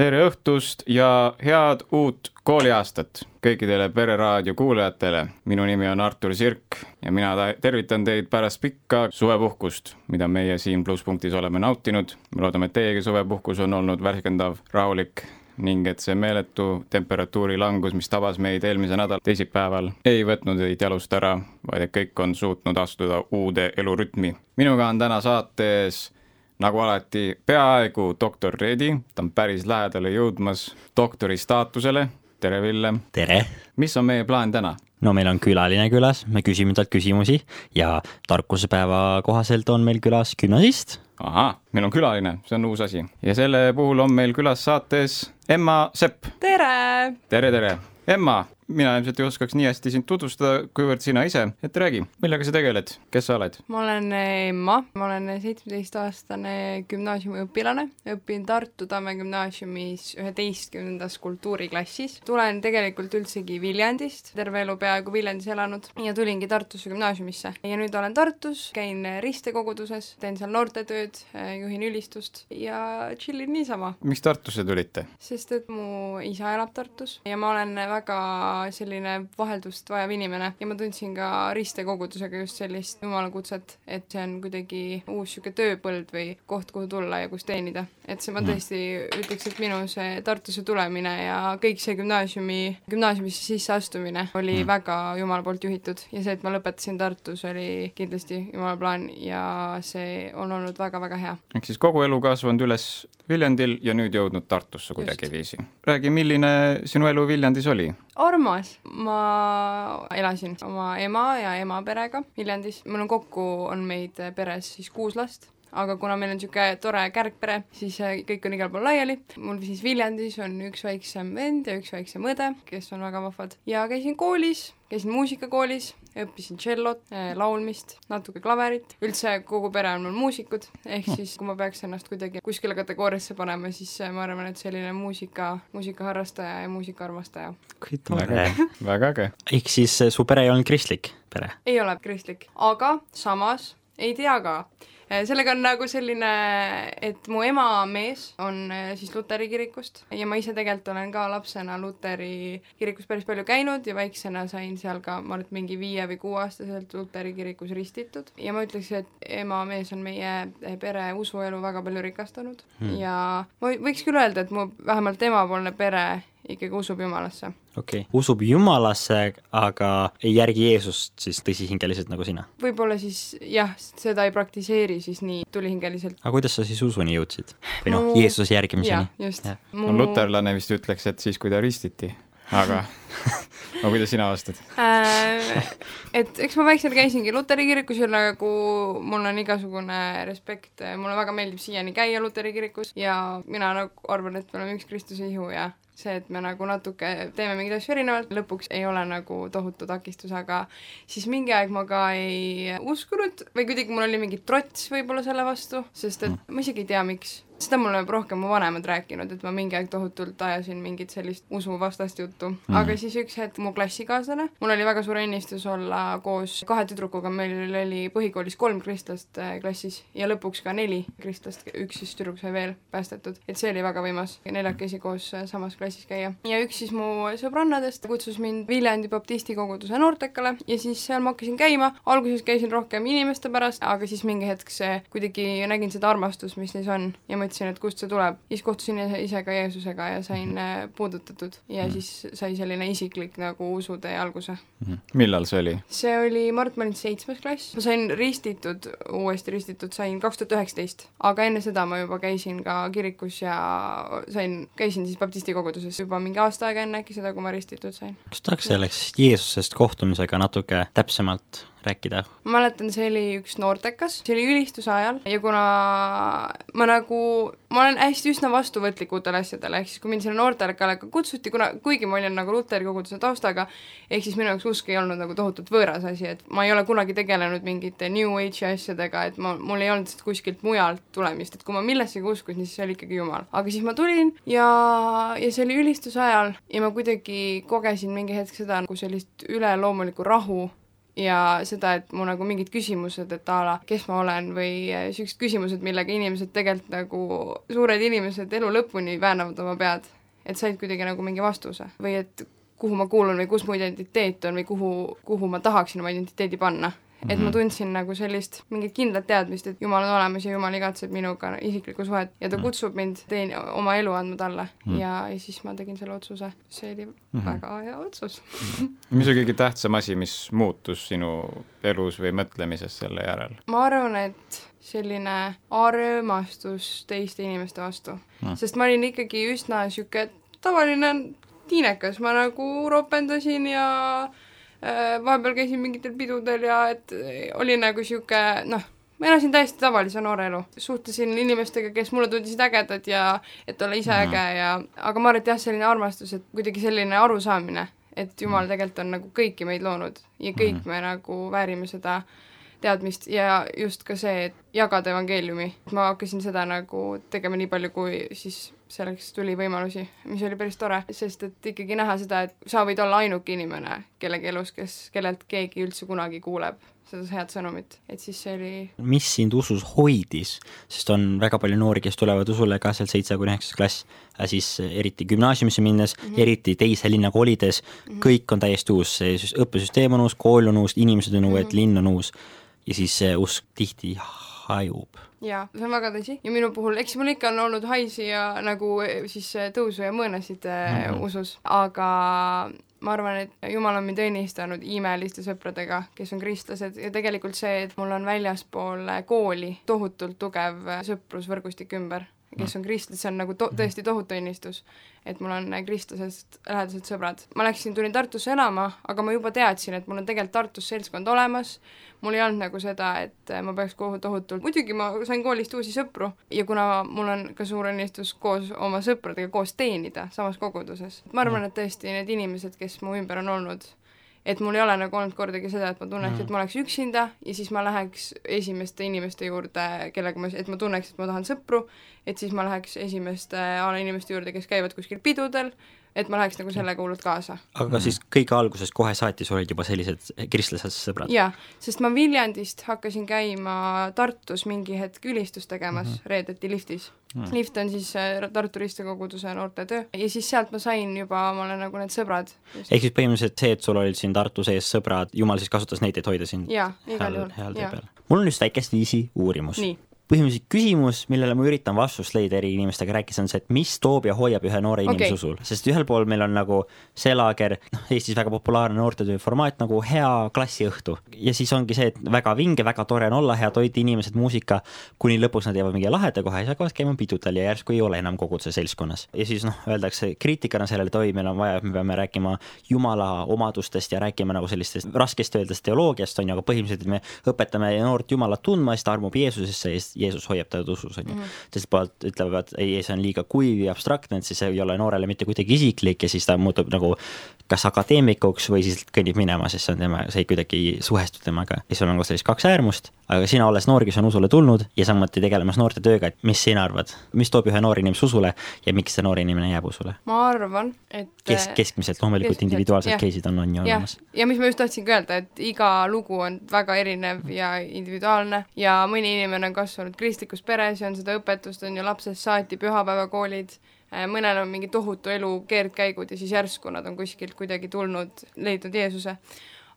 tere õhtust ja head uut kooliaastat kõikidele Pere raadio kuulajatele. minu nimi on Artur Sirk ja mina tervitan teid pärast pikka suvepuhkust, mida meie siin Plusspunktis oleme nautinud. me loodame, et teiegi suvepuhkus on olnud värskendav, rahulik ning et see meeletu temperatuuri langus, mis tabas meid eelmise nädala teisipäeval, ei võtnud teid jalust ära, vaid et kõik on suutnud astuda uude elurütmi. minuga on täna saates nagu alati peaaegu doktor Reedi, ta on päris lähedale jõudmas doktori staatusele. tere, Villem! tere! mis on meie plaan täna? no meil on külaline külas, me küsime talt küsimusi ja tarkusepäeva kohaselt on meil külas gümnasist. ahah, meil on külaline, see on uus asi ja selle puhul on meil külas saates Emma Sepp. tere! tere, tere! Emma, mina ilmselt ei oskaks nii hästi sind tutvustada, kuivõrd sina ise, et räägi, millega sa tegeled, kes sa oled? ma olen Emma, ma olen seitsmeteistaastane gümnaasiumiõpilane, õpin Tartu Tamme gümnaasiumis üheteistkümnendas kultuuriklassis. tulen tegelikult üldsegi Viljandist, terve elu peaaegu Viljandis elanud ja tulingi Tartusse gümnaasiumisse. ja nüüd olen Tartus, käin ristekoguduses, teen seal noortetööd, juhin ülistust ja tšillin niisama. miks Tartusse tulite? sest et mu isa elab Tartus ja ma olen väga selline vaheldust vajav inimene ja ma tundsin ka ristekogudusega just sellist jumalakutset, et see on kuidagi uus niisugune tööpõld või koht, kuhu tulla ja kus teenida. et see, ma tõesti ütleks, et minu see Tartusse tulemine ja kõik see gümnaasiumi, gümnaasiumisse sisseastumine oli mm. väga Jumala poolt juhitud ja see, et ma lõpetasin Tartus, oli kindlasti Jumala plaan ja see on olnud väga-väga hea. ehk siis kogu elu kasvanud üles Viljandil ja nüüd jõudnud Tartusse kuidagiviisi. räägi, milline sinu elu Viljandis oli? Armas, ma elasin oma ema ja ema perega Viljandis, mul on kokku, on meid peres siis kuus last aga kuna meil on niisugune tore kärgpere, siis kõik on igal pool laiali. mul siis Viljandis on üks väiksem vend ja üks väiksem õde, kes on väga vahvad ja käisin koolis, käisin muusikakoolis, õppisin tšellot, laulmist, natuke klaverit, üldse kogu pere on mul muusikud, ehk siis kui ma peaks ennast kuidagi kuskile kategooriasse panema, siis ma arvan, et selline muusika, muusikaharrastaja ja muusikaarmastaja. kui tore väga äge. ehk siis su pere ei olnud kristlik pere? ei ole kristlik, aga samas ei tea ka sellega on nagu selline, et mu ema mees on siis luteri kirikust ja ma ise tegelikult olen ka lapsena luteri kirikus päris palju käinud ja väiksena sain seal ka, ma arvan, et mingi viie või kuueaastaselt luteri kirikus ristitud ja ma ütleks, et ema mees on meie pere usuelu väga palju rikastanud hmm. ja ma võiks küll öelda, et mu vähemalt emapoolne pere ikkagi usub Jumalasse. Okei okay., usub Jumalasse, aga ei järgi Jeesust siis tõsihingeliselt nagu sina? võib-olla siis jah, seda ei praktiseeri siis nii tulihingeliselt. aga kuidas sa siis usuni jõudsid? või noh, Jeesuse järgimiseni? just. no luterlane vist ütleks, et siis, kui ta ristiti, aga no kuidas sina vastad äh,? et eks ma väiksena käisingi luteri kirikus ja nagu mul on igasugune respekt, mulle väga meeldib siiani käia luteri kirikus ja mina nagu arvan, et me oleme üks Kristuse ihu ja see, et me nagu natuke teeme mingeid asju erinevalt, lõpuks ei ole nagu tohutu takistus, aga siis mingi aeg ma ka ei uskunud või kuidagi mul oli mingi trots võib-olla selle vastu, sest et ma isegi ei tea, miks seda mulle rohkem mu vanemad rääkinud, et ma mingi aeg tohutult ajasin mingit sellist usuvastast juttu mm. -hmm. aga siis üks hetk mu klassikaaslane, mul oli väga suur õnnistus olla koos kahe tüdrukuga, meil oli põhikoolis kolm kristlast äh, klassis ja lõpuks ka neli kristlast, üks siis tüdruk sai veel päästetud, et see oli väga võimas, neljakesi koos äh, samas klassis käia. ja üks siis mu sõbrannadest kutsus mind Viljandi baptisti koguduse noortekale ja siis seal ma hakkasin käima, alguses käisin rohkem inimeste pärast, aga siis mingi hetk see kuidagi nägin seda armastust, mis neis on ja ma mõtlesin, et kust see tuleb. siis kohtusin ise ka Jeesusega ja sain mhm. äh, puudutatud ja mm. siis sai selline isiklik nagu usutee alguse mm.. millal see oli? see oli, ma arvan, et ma olin seitsmes klass, ma sain ristitud, uuesti ristitud sain kaks tuhat üheksateist, aga enne seda ma juba käisin ka kirikus ja sain, käisin siis baptisti koguduses juba mingi aasta aega enne äkki seda, kui ma ristitud sain. kas tahaks sellest Jeesusest kohtumisega natuke täpsemalt rääkida? ma mäletan, see oli üks noortekas, see oli ülistuse ajal ja kuna ma nagu, ma olen hästi üsna vastuvõtlik uutele asjadele, ehk siis kui mind sinna noortekale ka kutsuti, kuna kuigi ma olin nagu luteri koguduse taustaga, ehk siis minu jaoks usk ei olnud nagu tohutult võõras asi, et ma ei ole kunagi tegelenud mingite New Age'i asjadega, et ma, mul ei olnud kuskilt mujalt tulemist, et kui ma millessegi uskusin, siis see oli ikkagi Jumal. aga siis ma tulin ja, ja see oli ülistuse ajal ja ma kuidagi kogesin mingi hetk seda nagu sellist üleloomulikku rahu ja seda, et mu nagu mingid küsimused, et a la kes ma olen või niisugused küsimused, millega inimesed tegelikult nagu, suured inimesed elu lõpuni väänavad oma pead, et said kuidagi nagu mingi vastuse. Või et kuhu ma kuulun või kus mu identiteet on või kuhu, kuhu ma tahaksin oma identiteedi panna et ma mhm. tundsin nagu sellist mingit kindlat teadmist, et Jumal on olemas ja Jumal igatseb minuga isiklikku suhet ja ta -hmm. kutsub mind teen oma elu andma talle mm ja, ja siis ma tegin selle otsuse. see oli mm -hmm. väga hea otsus mis oli kõige tähtsam asi, mis muutus sinu elus või mõtlemises selle järel? ma arvan, et selline armastus teiste inimeste vastu mm., sest ma olin ikkagi üsna niisugune tavaline tiinekas, ma nagu ropendasin ja vahepeal käisin mingitel pidudel ja et oli nagu niisugune noh, ma elasin täiesti tavalise noore elu, suhtlesin inimestega, kes mulle tundisid ägedad ja et olla ise mm. äge ja aga ma arvan, et jah, selline armastus, et kuidagi selline arusaamine, et Jumal mhm. tegelikult on nagu kõiki meid loonud ja kõik mm. me nagu väärime seda teadmist ja just ka see, et jagada evangeeliumi, ma hakkasin seda nagu tegema nii palju, kui siis selleks tuli võimalusi, mis oli päris tore, sest et ikkagi näha seda, et sa võid olla ainuke inimene kellegi elus, kes, kellelt keegi üldse kunagi kuuleb seda head sõnumit, et siis see oli mis sind usus hoidis, sest on väga palju noori, kes tulevad usule ka seal seitse kuni üheksas klass, siis eriti gümnaasiumisse minnes mm, -hmm. eriti teise linna kolides. Mm, -hmm. kõik on täiesti uus, see õppesüsteem on uus, kool on uus, inimesed on uued mm, -hmm. linn on uus ja siis see usk tihti hajub. jaa, see on väga tõsi ja minu puhul, eks mul ikka on olnud haisi ja nagu eh, siis eh, tõusu ja mõõnasid mm -hmm. usus, aga ma arvan, et Jumal on mind õnnistanud imeliste sõpradega, kes on kristlased ja tegelikult see, et mul on väljaspool kooli tohutult tugev sõprusvõrgustik ümber kes on kristlased, see on nagu to-, tõesti tohutu õnnistus, et mul on kristlasest lähedased sõbrad. ma läksin, tulin Tartusse elama, aga ma juba teadsin, et mul on tegelikult Tartus seltskond olemas, mul ei olnud nagu seda, et ma peaks kogu tohutult, muidugi ma sain koolist uusi sõpru ja kuna mul on ka suur õnnistus koos oma sõpradega koos teenida samas koguduses, ma arvan, et tõesti need inimesed, kes mu ümber on olnud, et mul ei ole nagu olnud kordagi seda, et ma tunneks mm., et ma oleks üksinda ja siis ma läheks esimeste inimeste juurde, kellega ma, et ma tunneks, et ma tahan sõpru, et siis ma läheks esimeste a la inimeste juurde, kes käivad kuskil pidudel et ma läheks nagu sellega hullult kaasa. aga mm. siis kõige alguses kohe saatis olid juba sellised kristlased sõbrad? jaa, sest ma Viljandist hakkasin käima Tartus mingi hetk ülistust tegemas mm -hmm. reedeti liftis mm.. lift on siis äh, Tartu ristikoguduse noortetöö ja siis sealt ma sain juba omale nagu need sõbrad. ehk siis põhimõtteliselt see, et sul olid siin Tartu sees sõbrad, jumal siis kasutas neid, et hoida sind jaa, igal juhul, jaa. mul on just väikest viisi uurimus. nii põhimõtteliselt küsimus, millele ma üritan vastust leida eri inimestega rääkides, on see, et mis toob ja hoiab ühe noore inimese okay. usul, sest ühel pool meil on nagu see laager, noh, Eestis väga populaarne noortetöö formaat nagu hea klassiõhtu ja siis ongi see, et väga vinge, väga tore on olla, hea toit, inimesed, muusika, kuni lõpuks nad jäävad mingi laheda koha ja siis hakkavad käima pidudel ja järsku ei ole enam koguduse seltskonnas. ja siis noh, öeldakse kriitikana sellele, et oi, meil on vaja, et me peame rääkima jumala omadustest ja rääkima nagu sellistest raskesti öeldes teoloogiast on ju, aga põhimõtteliselt me õpetame noort jumalat tundma, siis ta armub Jeesusesse ja Jeesus hoiab teda usus, on ju. Mhm. teiselt poolt ütlevad, ei, see on liiga kuiv ja abstraktne, et siis ei ole noorele mitte kuidagi isiklik ja siis ta muutub nagu kas akadeemikuks või siis kõnnib minema, sest see on tema, see ei kuidagi suhestu temaga. ja sul on ka sellist kaks äärmust, aga sina, olles noor, kes on usule tulnud ja samuti tegelemas noorte tööga, et mis sina arvad, mis toob ühe noore inimese usule ja miks see noor inimene jääb usule? ma arvan, et kes, keskmiselt, loomulikult individuaalsed case'id on, on ju olemas. ja mis ma just tahtsin ka öelda, et iga lugu on väga erinev ja individuaalne ja mõni inimene on kasvanud kristlikus peres ja on seda õpetust, on ju lapsest saati, pühapäevakoolid, äh, mõnel on mingi tohutu elu keerdkäigud ja siis järsku nad on kuskilt kuidagi tulnud, leidnud Jeesuse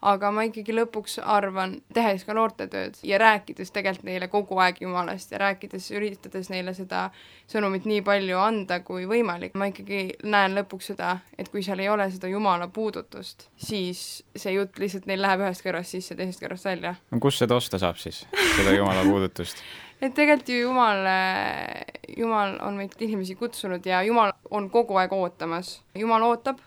aga ma ikkagi lõpuks arvan, tehes ka noortetööd ja rääkides tegelikult neile kogu aeg Jumalast ja rääkides, üritades neile seda sõnumit nii palju anda kui võimalik, ma ikkagi näen lõpuks seda, et kui seal ei ole seda Jumala puudutust, siis see jutt lihtsalt neil läheb ühest kõrvast sisse, teisest kõrvast välja. no kus seda osta saab siis, seda Jumala puudutust? et tegelikult ju Jumal, Jumal on meid inimesi kutsunud ja Jumal on kogu aeg ootamas, Jumal ootab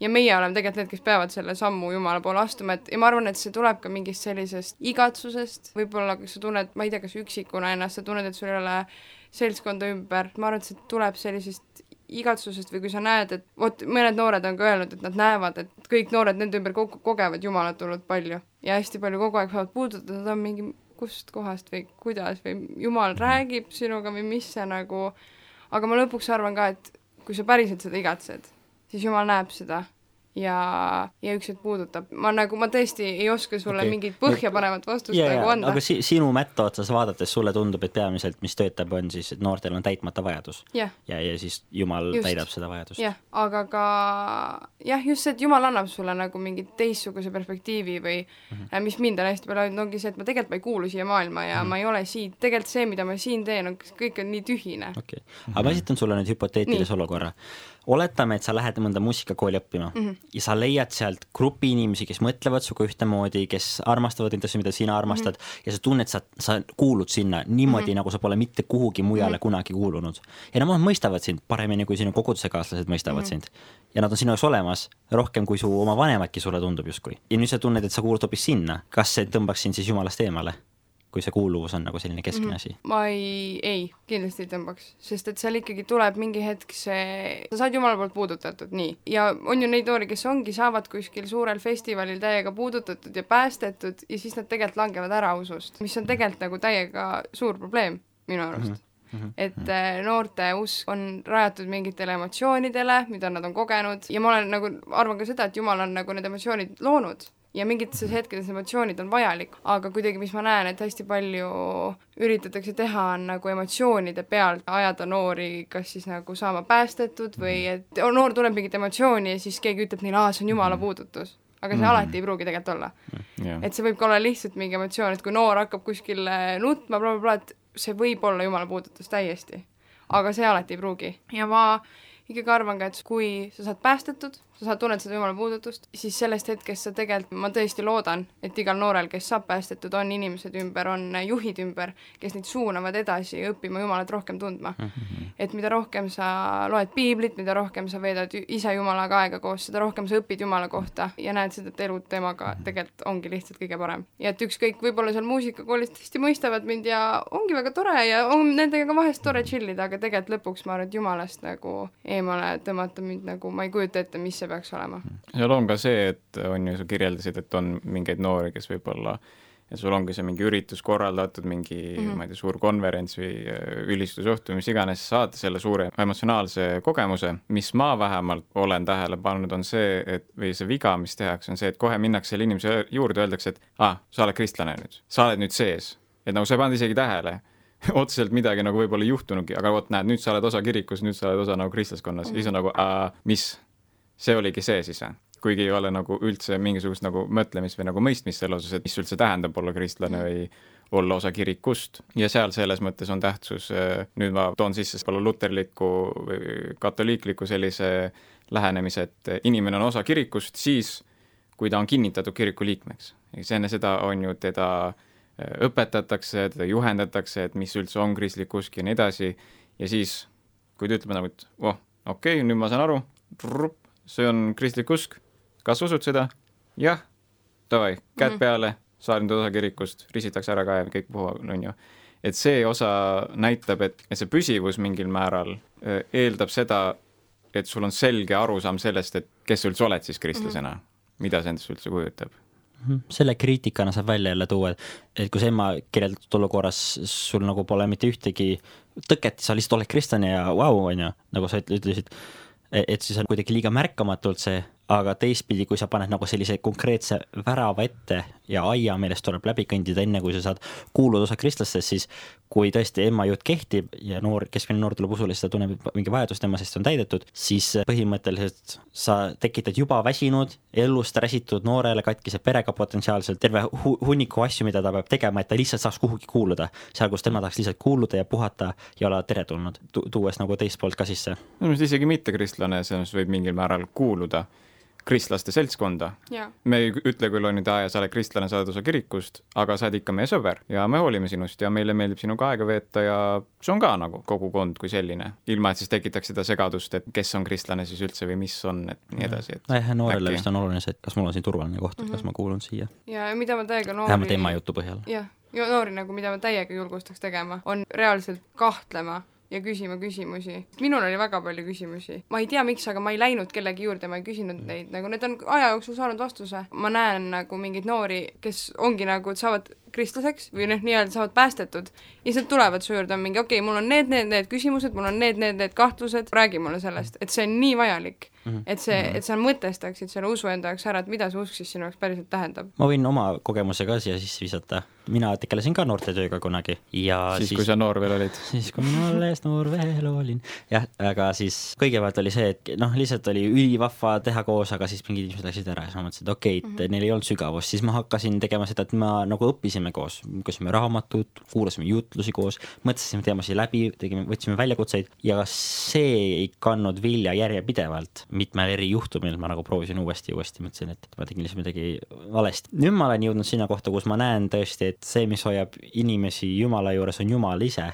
ja meie oleme tegelikult need, kes peavad selle sammu Jumala poole astuma, et ja ma arvan, et see tuleb ka mingist sellisest igatsusest, võib-olla sa tunned, ma ei tea, kas üksikuna ennast, sa tunned, et sul ei ole seltskonda ümber, ma arvan, et see tuleb sellisest igatsusest või kui sa näed, et vot mõned noored on ka öelnud, et nad näevad, et kõik noored nende ümber kogevad Jumalat hullult palju ja hästi palju kogu aeg saavad puudutada, nad on mingi kust kohast või kuidas või Jumal räägib sinuga või mis see nagu, aga ma lõpuks arvan ka, et kui sa päriselt seda igatsed, siis Jumal näeb seda ja, ja üks hetk puudutab. ma nagu, ma tõesti ei oska sulle okay. mingit põhjapanevat vastust yeah, nagu anda. aga si sinu mätta otsas vaadates sulle tundub, et peamiselt, mis töötab, on siis, et noortel on täitmata vajadus yeah.. ja, ja siis Jumal just. täidab seda vajadust. jah, aga ka jah, just see, et Jumal annab sulle nagu mingi teistsuguse perspektiivi või mm -hmm. mis mind on hästi palju aidanud, ongi see, et ma tegelikult ma ei kuulu siia maailma ja mm -hmm. ma ei ole siit, tegelikult see, mida ma siin teen, on kõik on nii tühine. okei okay., aga ma esitan sulle nüüd hüpoteetilise olukorra oletame, et sa lähed mõnda muusikakooli õppima mm -hmm. ja sa leiad sealt grupi inimesi, kes mõtlevad sinuga ühtemoodi, kes armastavad neid asju, mida sina armastad mm -hmm. ja sa tunned, sa, sa kuulud sinna niimoodi mm, -hmm. nagu sa pole mitte kuhugi mujale mm -hmm. kunagi kuulunud. ja nemad mõistavad sind paremini, kui sinu kogudusekaaslased mõistavad mm -hmm. sind. ja nad on sinu jaoks olemas rohkem, kui su oma vanemadki sulle tundub justkui. ja nüüd sa tunned, et sa kuulud hoopis sinna, kas see tõmbaks sind siis jumalast eemale? Kui see kuuluvus on nagu selline keskne mm -hmm. asi? ma ei, ei, kindlasti ei tõmbaks, sest et seal ikkagi tuleb mingi hetk see, sa saad Jumala poolt puudutatud, nii. ja on ju neid noori, kes ongi, saavad kuskil suurel festivalil täiega puudutatud ja päästetud ja siis nad tegelikult langevad ära usust, mis on tegelikult nagu täiega suur probleem minu arust mm. -hmm et äh, noorte usk on rajatud mingitele emotsioonidele, mida nad on kogenud ja ma olen nagu, arvan ka seda, et Jumal on nagu need emotsioonid loonud ja mingites hetkedes emotsioonid on vajalik, aga kuidagi, mis ma näen, et hästi palju üritatakse teha, on nagu emotsioonide pealt ajada noori kas siis nagu saama päästetud või mhm. et noor tunneb mingit emotsiooni ja siis keegi ütleb neile, aa, see on jumala mhm. puudutus. aga see mm -hmm. alati ei pruugi tegelikult olla yeah.. et see võib ka olla lihtsalt mingi emotsioon, et kui noor hakkab kuskil nutma bla, blablabla, et see võib olla jumala puudutus täiesti. aga see alati ei pruugi ja ma ikkagi arvan ka, et kui sa saad päästetud, sa saad, tunned seda jumala puudutust, siis sellest hetkest sa tegelikult, ma tõesti loodan, et igal noorel, kes saab päästetud, on inimesed ümber, on juhid ümber, kes neid suunavad edasi õppima Jumalat rohkem tundma mm. -hmm. et mida rohkem sa loed piiblit, mida rohkem sa veedad ise Jumalaga aega koos, seda rohkem sa õpid Jumala kohta ja näed seda, et elu temaga mhm. tegelikult ongi lihtsalt kõige parem. ja et ükskõik, võib-olla seal muusikakoolis tõesti mõistavad mind ja ongi väga tore ja on nendega ka vahest tore chill ida, aga tegelikult lõpuks ma arvan, et Jumalast nagu eemale tõmmata mind nagu, ma ei kujuta ette, mis see peaks olema. seal on ka see, et on ju, sa kirjeldasid, et on mingeid noori, kes võib-olla ja sul ongi see mingi üritus korraldatud, mingi mm, -hmm. ma ei tea, suur konverents või äh, ülistusõhtu, mis iganes, saad selle suure emotsionaalse kogemuse, mis ma vähemalt olen tähele pannud, on see, et või see viga, mis tehakse, on see, et kohe minnakse selle inimese juurde, öeldakse, et aa ah,, sa oled kristlane nüüd, sa oled nüüd sees. et nagu sa ei pannud isegi tähele otseselt midagi nagu võib-olla ei juhtunudki, aga vot näed, nüüd sa oled osa kirikus, nüüd sa oled osa nagu kristlaskonnas mm, -hmm. siis on nagu, mis, see oligi see siis või? kuigi ei ole nagu üldse mingisugust nagu mõtlemist või nagu mõistmist selle osas, et mis üldse tähendab olla kristlane või olla osa kirikust ja seal selles mõttes on tähtsus, äh, nüüd ma toon sisse võib-olla luterliku või katoliikliku sellise lähenemise, et inimene on osa kirikust siis, kui ta on kinnitatud kiriku liikmeks. siis enne seda on ju teda äh, õpetatakse, teda juhendatakse, et mis üldse on kristlik usk ja nii edasi, ja siis, kui ta ütleb nagu, et voh, okei okay,, nüüd ma saan aru, see on kristlik usk, kas usud seda? jah, davai, käed mm -hmm. peale, saa nüüd osa kirikust, ristitakse ära ka ja kõik puhul, on ju. et see osa näitab, et see püsivus mingil määral eeldab seda, et sul on selge arusaam sellest, et kes sa üldse oled siis kristlasena mm, -hmm. mida see endast üldse kujutab mhm. selle kriitikana saab välja jälle tuua, et kui sa ema kirjeldatud olukorras sul nagu pole mitte ühtegi tõket, sa lihtsalt oled kristlane ja vau wow,, on ju, nagu sa ütlesid, et siis on kuidagi liiga märkamatult see aga teistpidi, kui sa paned nagu sellise konkreetse värava ette ja aia, millest tuleb läbi kõndida, enne kui sa saad kuuluda osa kristlastest, siis kui tõesti ema jutt kehtib ja noor, keskmine noor tuleb usule, siis ta tunneb mingi vajadus tema seest on täidetud, siis põhimõtteliselt sa tekitad juba väsinud, elust räsitud noorele katkise perega potentsiaalselt terve hu hunniku asju, mida ta peab tegema, et ta lihtsalt saaks kuhugi kuuluda. seal, kus tema tahaks lihtsalt kuuluda ja puhata ja olla teretulnud tu, tuues nagu teist poolt ka sisse. minu meelest isegi mittekristlane selles võib mingil määral kuuluda kristlaste seltskonda. me ei ütle küll, on ju, et aa, sa oled kristlane, sa oled osa kirikust, aga sa oled ikka meie sõber ja me hoolime sinust ja meile meeldib sinuga aega veeta ja see on ka nagu kogukond kui selline, ilma et siis tekitaks seda segadust, et kes on kristlane siis üldse või mis on, et nii edasi, et nojah, noorele äkki... vist on oluline see, et kas mul on siin turvaline koht, et mm -hmm. kas mhm. ma kuulun siia. ja mida ma täiega noori vähemalt ema jutu põhjal. jah, noori nagu, mida ma täiega julgustaks tegema, on reaalselt kahtlema ja küsima küsimusi. minul oli väga palju küsimusi. ma ei tea, miks, aga ma ei läinud kellegi juurde, ma ei küsinud neid, nagu need on aja jooksul saanud vastuse. ma näen nagu mingeid noori, kes ongi nagu, saavad kristlaseks või noh, nii-öelda saavad päästetud nad tulevad su juurde, on mingi okei okay,, mul on need, need, need küsimused, mul on need, need, need kahtlused, räägi mulle sellest, et see on nii vajalik mm. -hmm. et see, et sa mõtestaksid selle usu enda jaoks ära, et mida see usk siis sinu jaoks päriselt tähendab. ma võin oma kogemuse ka siia sisse visata. mina tegelesin ka noortetööga kunagi ja siis, siis kui sa noor veel olid? siis, kui ma alles noor veel olin. jah, aga siis kõigepealt oli see, et noh, lihtsalt oli ülivahva teha koos, aga siis mingid inimesed läksid ära ja siis ma mõtlesin, et okei okay,, et mm -hmm. neil ei olnud sügavust, siis ma hakkasin tegema seda, et ma nagu õppisime koos, lugesime raamatut, kuulasime jutlusi koos, mõtlesime teemasid läbi, tegime, võtsime väljakutseid ja see ei kandnud vilja järjepidevalt mitmel eri juhtumil ma nagu proovisin uuesti ja uuesti, mõtlesin, et ma tegin lihtsalt midagi valesti. nüüd ma olen jõudnud sinna kohta, kus ma näen tõesti, et see, mis hoiab inimesi Jumala juures, on Jumal ise.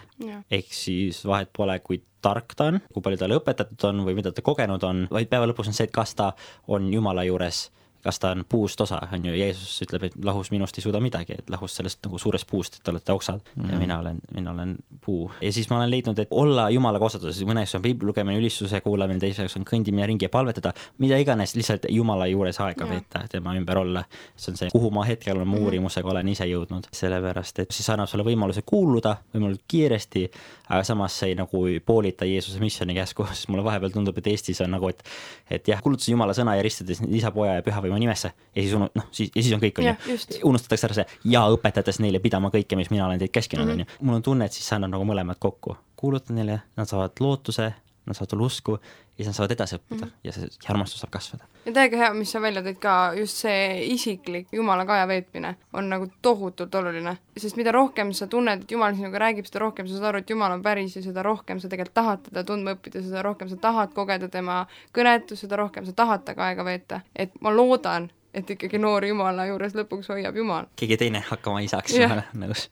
ehk siis vahet pole, kui tark ta on, kui palju talle õpetatud on või mida ta kogenud on, vaid päeva lõpus on see, et kas ta on Jumala juures kas ta on puust osa, on ju, Jeesus ütleb, et lahus minust ei suuda midagi, et lahus sellest nagu suurest puust, et te olete oksad mm -hmm. ja mina olen, mina olen puu. ja siis ma olen leidnud, et olla Jumalaga osaduses, mõneks on piibli lugemine, ülistuse kuulamine, teiseks on kõndimine ringi ja palvetada, mida iganes, lihtsalt Jumala juures aega veeta, tema ümber olla. see on see, kuhu ma hetkel oma mm -hmm. uurimusega olen ise jõudnud, sellepärast et siis annab sulle võimaluse kuuluda võimalikult kiiresti, aga samas see ei nagu poolita Jeesuse missioni käsku, sest mulle vahepeal tundub, et Eestis on nagu, et et jah, kuulutasin Jumala sõna ja ristades isa, poja ja püha tema nimesse ja siis unu-, noh, siis, ja siis on kõik, on ju. unustatakse ära see ja õpetades neile pidama kõike, mis mina olen teid käskinud, mhm. on ju. mul on tunne, et siis see annab nagu mõlemad kokku. kuulutan neile, nad saavad lootuse, nad saavad tulla usku siis nad saavad edasi õppida mm -hmm. ja see armastus saab kasvada. ja täiega hea, mis sa välja tõid ka, just see isiklik Jumala kaja veetmine on nagu tohutult oluline, sest mida rohkem sa tunned, et Jumal sinuga räägib, seda rohkem sa saad aru, et Jumal on päris ja seda rohkem sa tegelikult tahad teda tundma õppida, seda rohkem sa tahad kogeda tema kõnet, seda rohkem sa tahad temaga aega veeta, et ma loodan, et ikkagi noor Jumala juures lõpuks hoiab Jumal. keegi teine hakkama ei saaks, ma olen nõus.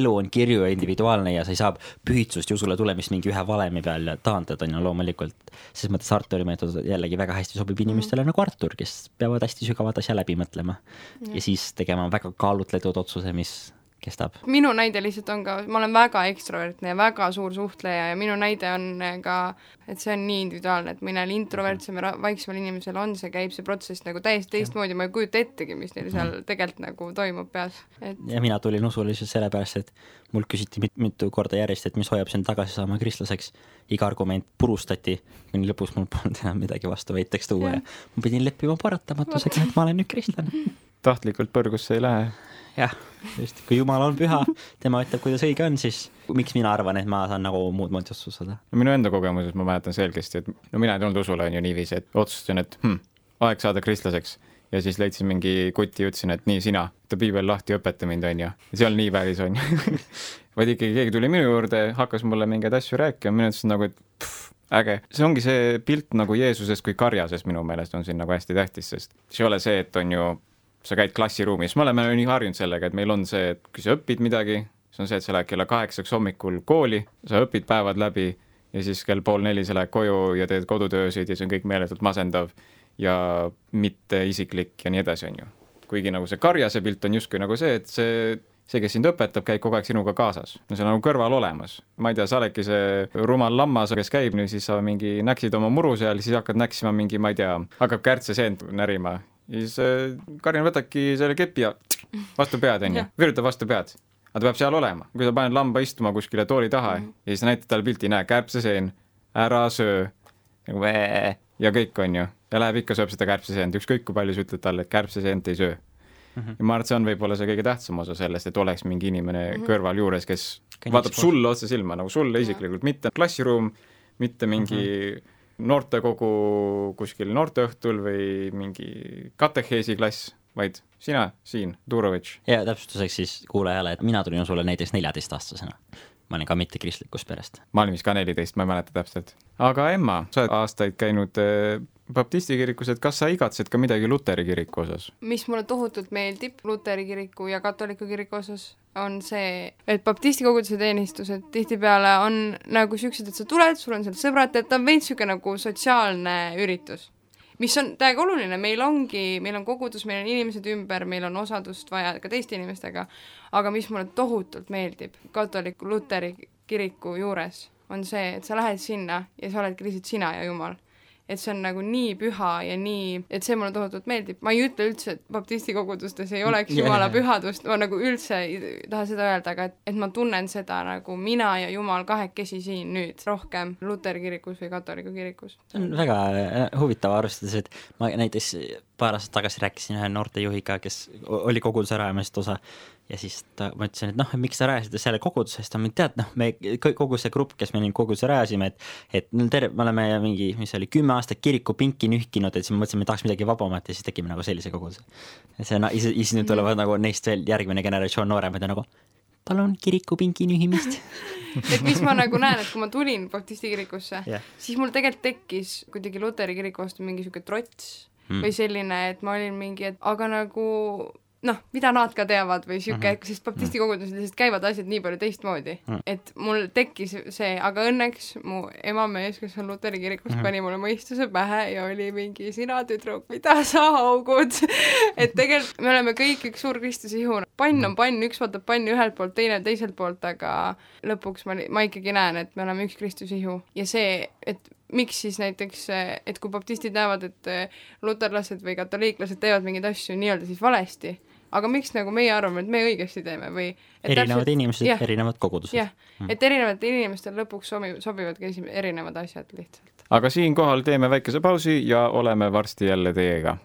elu on kirju ja individuaalne ja sa ei saa pühitsust ja usule tulemist mingi ühe valemi peal taandada, on ju loomulikult. selles mõttes Arturi meetod jällegi väga hästi sobib inimestele mm. nagu Artur, kes peavad hästi sügavat asja läbi mõtlema mm. ja siis tegema väga kaalutletud otsuse, mis kestab? minu näide lihtsalt on ka, ma olen väga ekstrovertne ja väga suur suhtleja ja minu näide on ka, et see on nii individuaalne, et mõnel introvertsem ja vaiksemal inimesel on see, käib see protsess nagu täiesti teistmoodi, ma ei kujuta ettegi, mis neil seal tegelikult nagu toimub peas, et ja mina tulin usule lihtsalt sellepärast, et mult küsiti mit-, mitu korda järjest, et mis hoiab sind tagasi saama kristlaseks. iga argument purustati, kuni lõpus mul polnud enam midagi vastu väiteks tuua ja. ja ma pidin leppima paratamatusega, et ma olen nüüd kristlane. tahtlikult põrgusse ei lähe jah, just, kui Jumal on püha, tema ütleb, kuidas õige on, siis miks mina arvan, et ma saan nagu muud moodi otsustada? no minu enda kogemuses ma mäletan selgesti, et no mina ei tulnud usule, on ju niiviisi, et otsustasin, et hm, aeg saada kristlaseks ja siis leidsin mingi kuti ja ütlesin, et nii, sina, võta piibel lahti, õpeta mind, on ju. ja see on nii päris, on ju vaid ikkagi keegi tuli minu juurde, hakkas mulle mingeid asju rääkima, mina ütlesin nagu, et pff, äge. see ongi see pilt nagu Jeesusest kui karjasest minu meelest on siin nagu hästi tähtis, sest see ei ole see, et on ju sa käid klassiruumis, me oleme nii harjunud sellega, et meil on see, et kui sa õpid midagi, see on see, et sa lähed kella kaheksaks hommikul kooli, sa õpid päevad läbi ja siis kell pool neli sa lähed koju ja teed kodutöösid ja see on kõik meeletult masendav ja mitte isiklik ja nii edasi, on ju. kuigi nagu see karjase pilt on justkui nagu see, et see see, kes sind õpetab, käib kogu aeg sinuga kaasas. no see on nagu kõrval olemas. ma ei tea, sa oledki see rumal lammas, kes käib nüüd, siis sa mingi näksid oma muru seal, siis hakkad näksima mingi, ma ei tea, hakkab kärtseseent närima ja siis äh, Karin võtabki selle kepi ja vastu pead, onju, virutab vastu pead. aga ta peab seal olema, kui sa paned lamba istuma kuskile tooli taha mm -hmm. ja siis näitad talle pilti, näe, kärbseseen, ära söö, nagu vee ja kõik, onju. ja läheb ikka, sööb seda kärbseseent, ükskõik kui palju sa ütled talle, et kärbseseent ei söö mm. -hmm. ja ma arvan, et see on võib-olla see kõige tähtsam osa sellest, et oleks mingi inimene mm -hmm. kõrval juures, kes Käin vaatab sulle otse silma, nagu sulle isiklikult, mitte klassiruum, mitte mingi mm -hmm noortekogu kuskil noorteõhtul või mingi kateheesi klass, vaid sina siin, Turovitš. ja täpsustuseks siis kuulajale, et mina tulin usule näiteks neljateistaastasena. ma olin ka mittekristlikust perest. ma olin vist ka neliteist, ma ei mäleta täpselt. aga Emma, sa oled aastaid käinud äh, baptisti kirikus, et kas sa igatsed ka midagi luteri kiriku osas? mis mulle tohutult meeldib luteri kiriku ja katoliku kiriku osas, on see, et baptisti koguduse teenistused tihtipeale on nagu siuksed, et sa tuled, sul on seal sõbrad, et ta on veits siuke nagu sotsiaalne üritus. mis on täiega oluline, meil ongi, meil on kogudus, meil on inimesed ümber, meil on osadust vaja ka teiste inimestega, aga mis mulle tohutult meeldib katoliku luteri kiriku juures, on see, et sa lähed sinna ja sa oledki lihtsalt sina ja Jumal et see on nagu nii püha ja nii, et see mulle tohutult meeldib, ma ei ütle üldse, et baptisti kogudustes ei oleks yeah. jumala pühadust, ma nagu üldse ei taha seda öelda, aga et, et ma tunnen seda nagu mina ja jumal kahekesi siin nüüd rohkem luteri kirikus või katoliku kirikus. see on väga äh, huvitav, arvestades, et ma näiteks paar aastat tagasi rääkisin ühe noortejuhiga, kes oli koguduse rajamisest osa ja siis ta, ma ütlesin, et noh, miks sa rajasid selle koguduse, siis ta mind tead, noh, me kogu see grupp, kes me nüüd koguduse rajasime, et et no terve, me oleme mingi, mis see oli, kümme aastat kirikupinki nühkinud, et siis me mõtlesime, et tahaks midagi vabamat ja siis tegime nagu sellise koguduse. see on, siis nüüd tulevad nagu neist veel järgmine generatsioon nooremad ja nagu palun kirikupinki nühimist et mis ma nagu näen, et kui ma tulin baptisti kirikusse yeah., siis mul tegelikult tekkis kuidagi luteri kiriku vastu mingi sihuke trots mm. või selline, et ma olin mingi, et aga nagu noh, mida nad ka teavad või sihuke mm, -hmm. sest baptisti kogudusel lihtsalt käivad asjad nii palju teistmoodi mm, -hmm. et mul tekkis see, aga õnneks mu emamees, kes on luteri kirikus mm, -hmm. pani mulle mõistuse pähe ja oli mingi sina tüdruk, mida sa haugud et tegelikult me oleme kõik üks suur Kristuse ihu, pann on pann, üks vaatab panni ühelt poolt, teine teiselt poolt, aga lõpuks ma, ma ikkagi näen, et me oleme üks Kristuse ihu ja see, et miks siis näiteks, et kui baptistid näevad, et luterlased või katoliiklased teevad mingeid asju nii-öelda siis valesti aga miks nagu meie arvame, et me õigesti teeme või erinevad täpselt, inimesed, erinevad kogudused. jah mm., et erinevatel inimestel lõpuks sobi-, sobivadki esi-, erinevad asjad lihtsalt. aga siinkohal teeme väikese pausi ja oleme varsti jälle teiega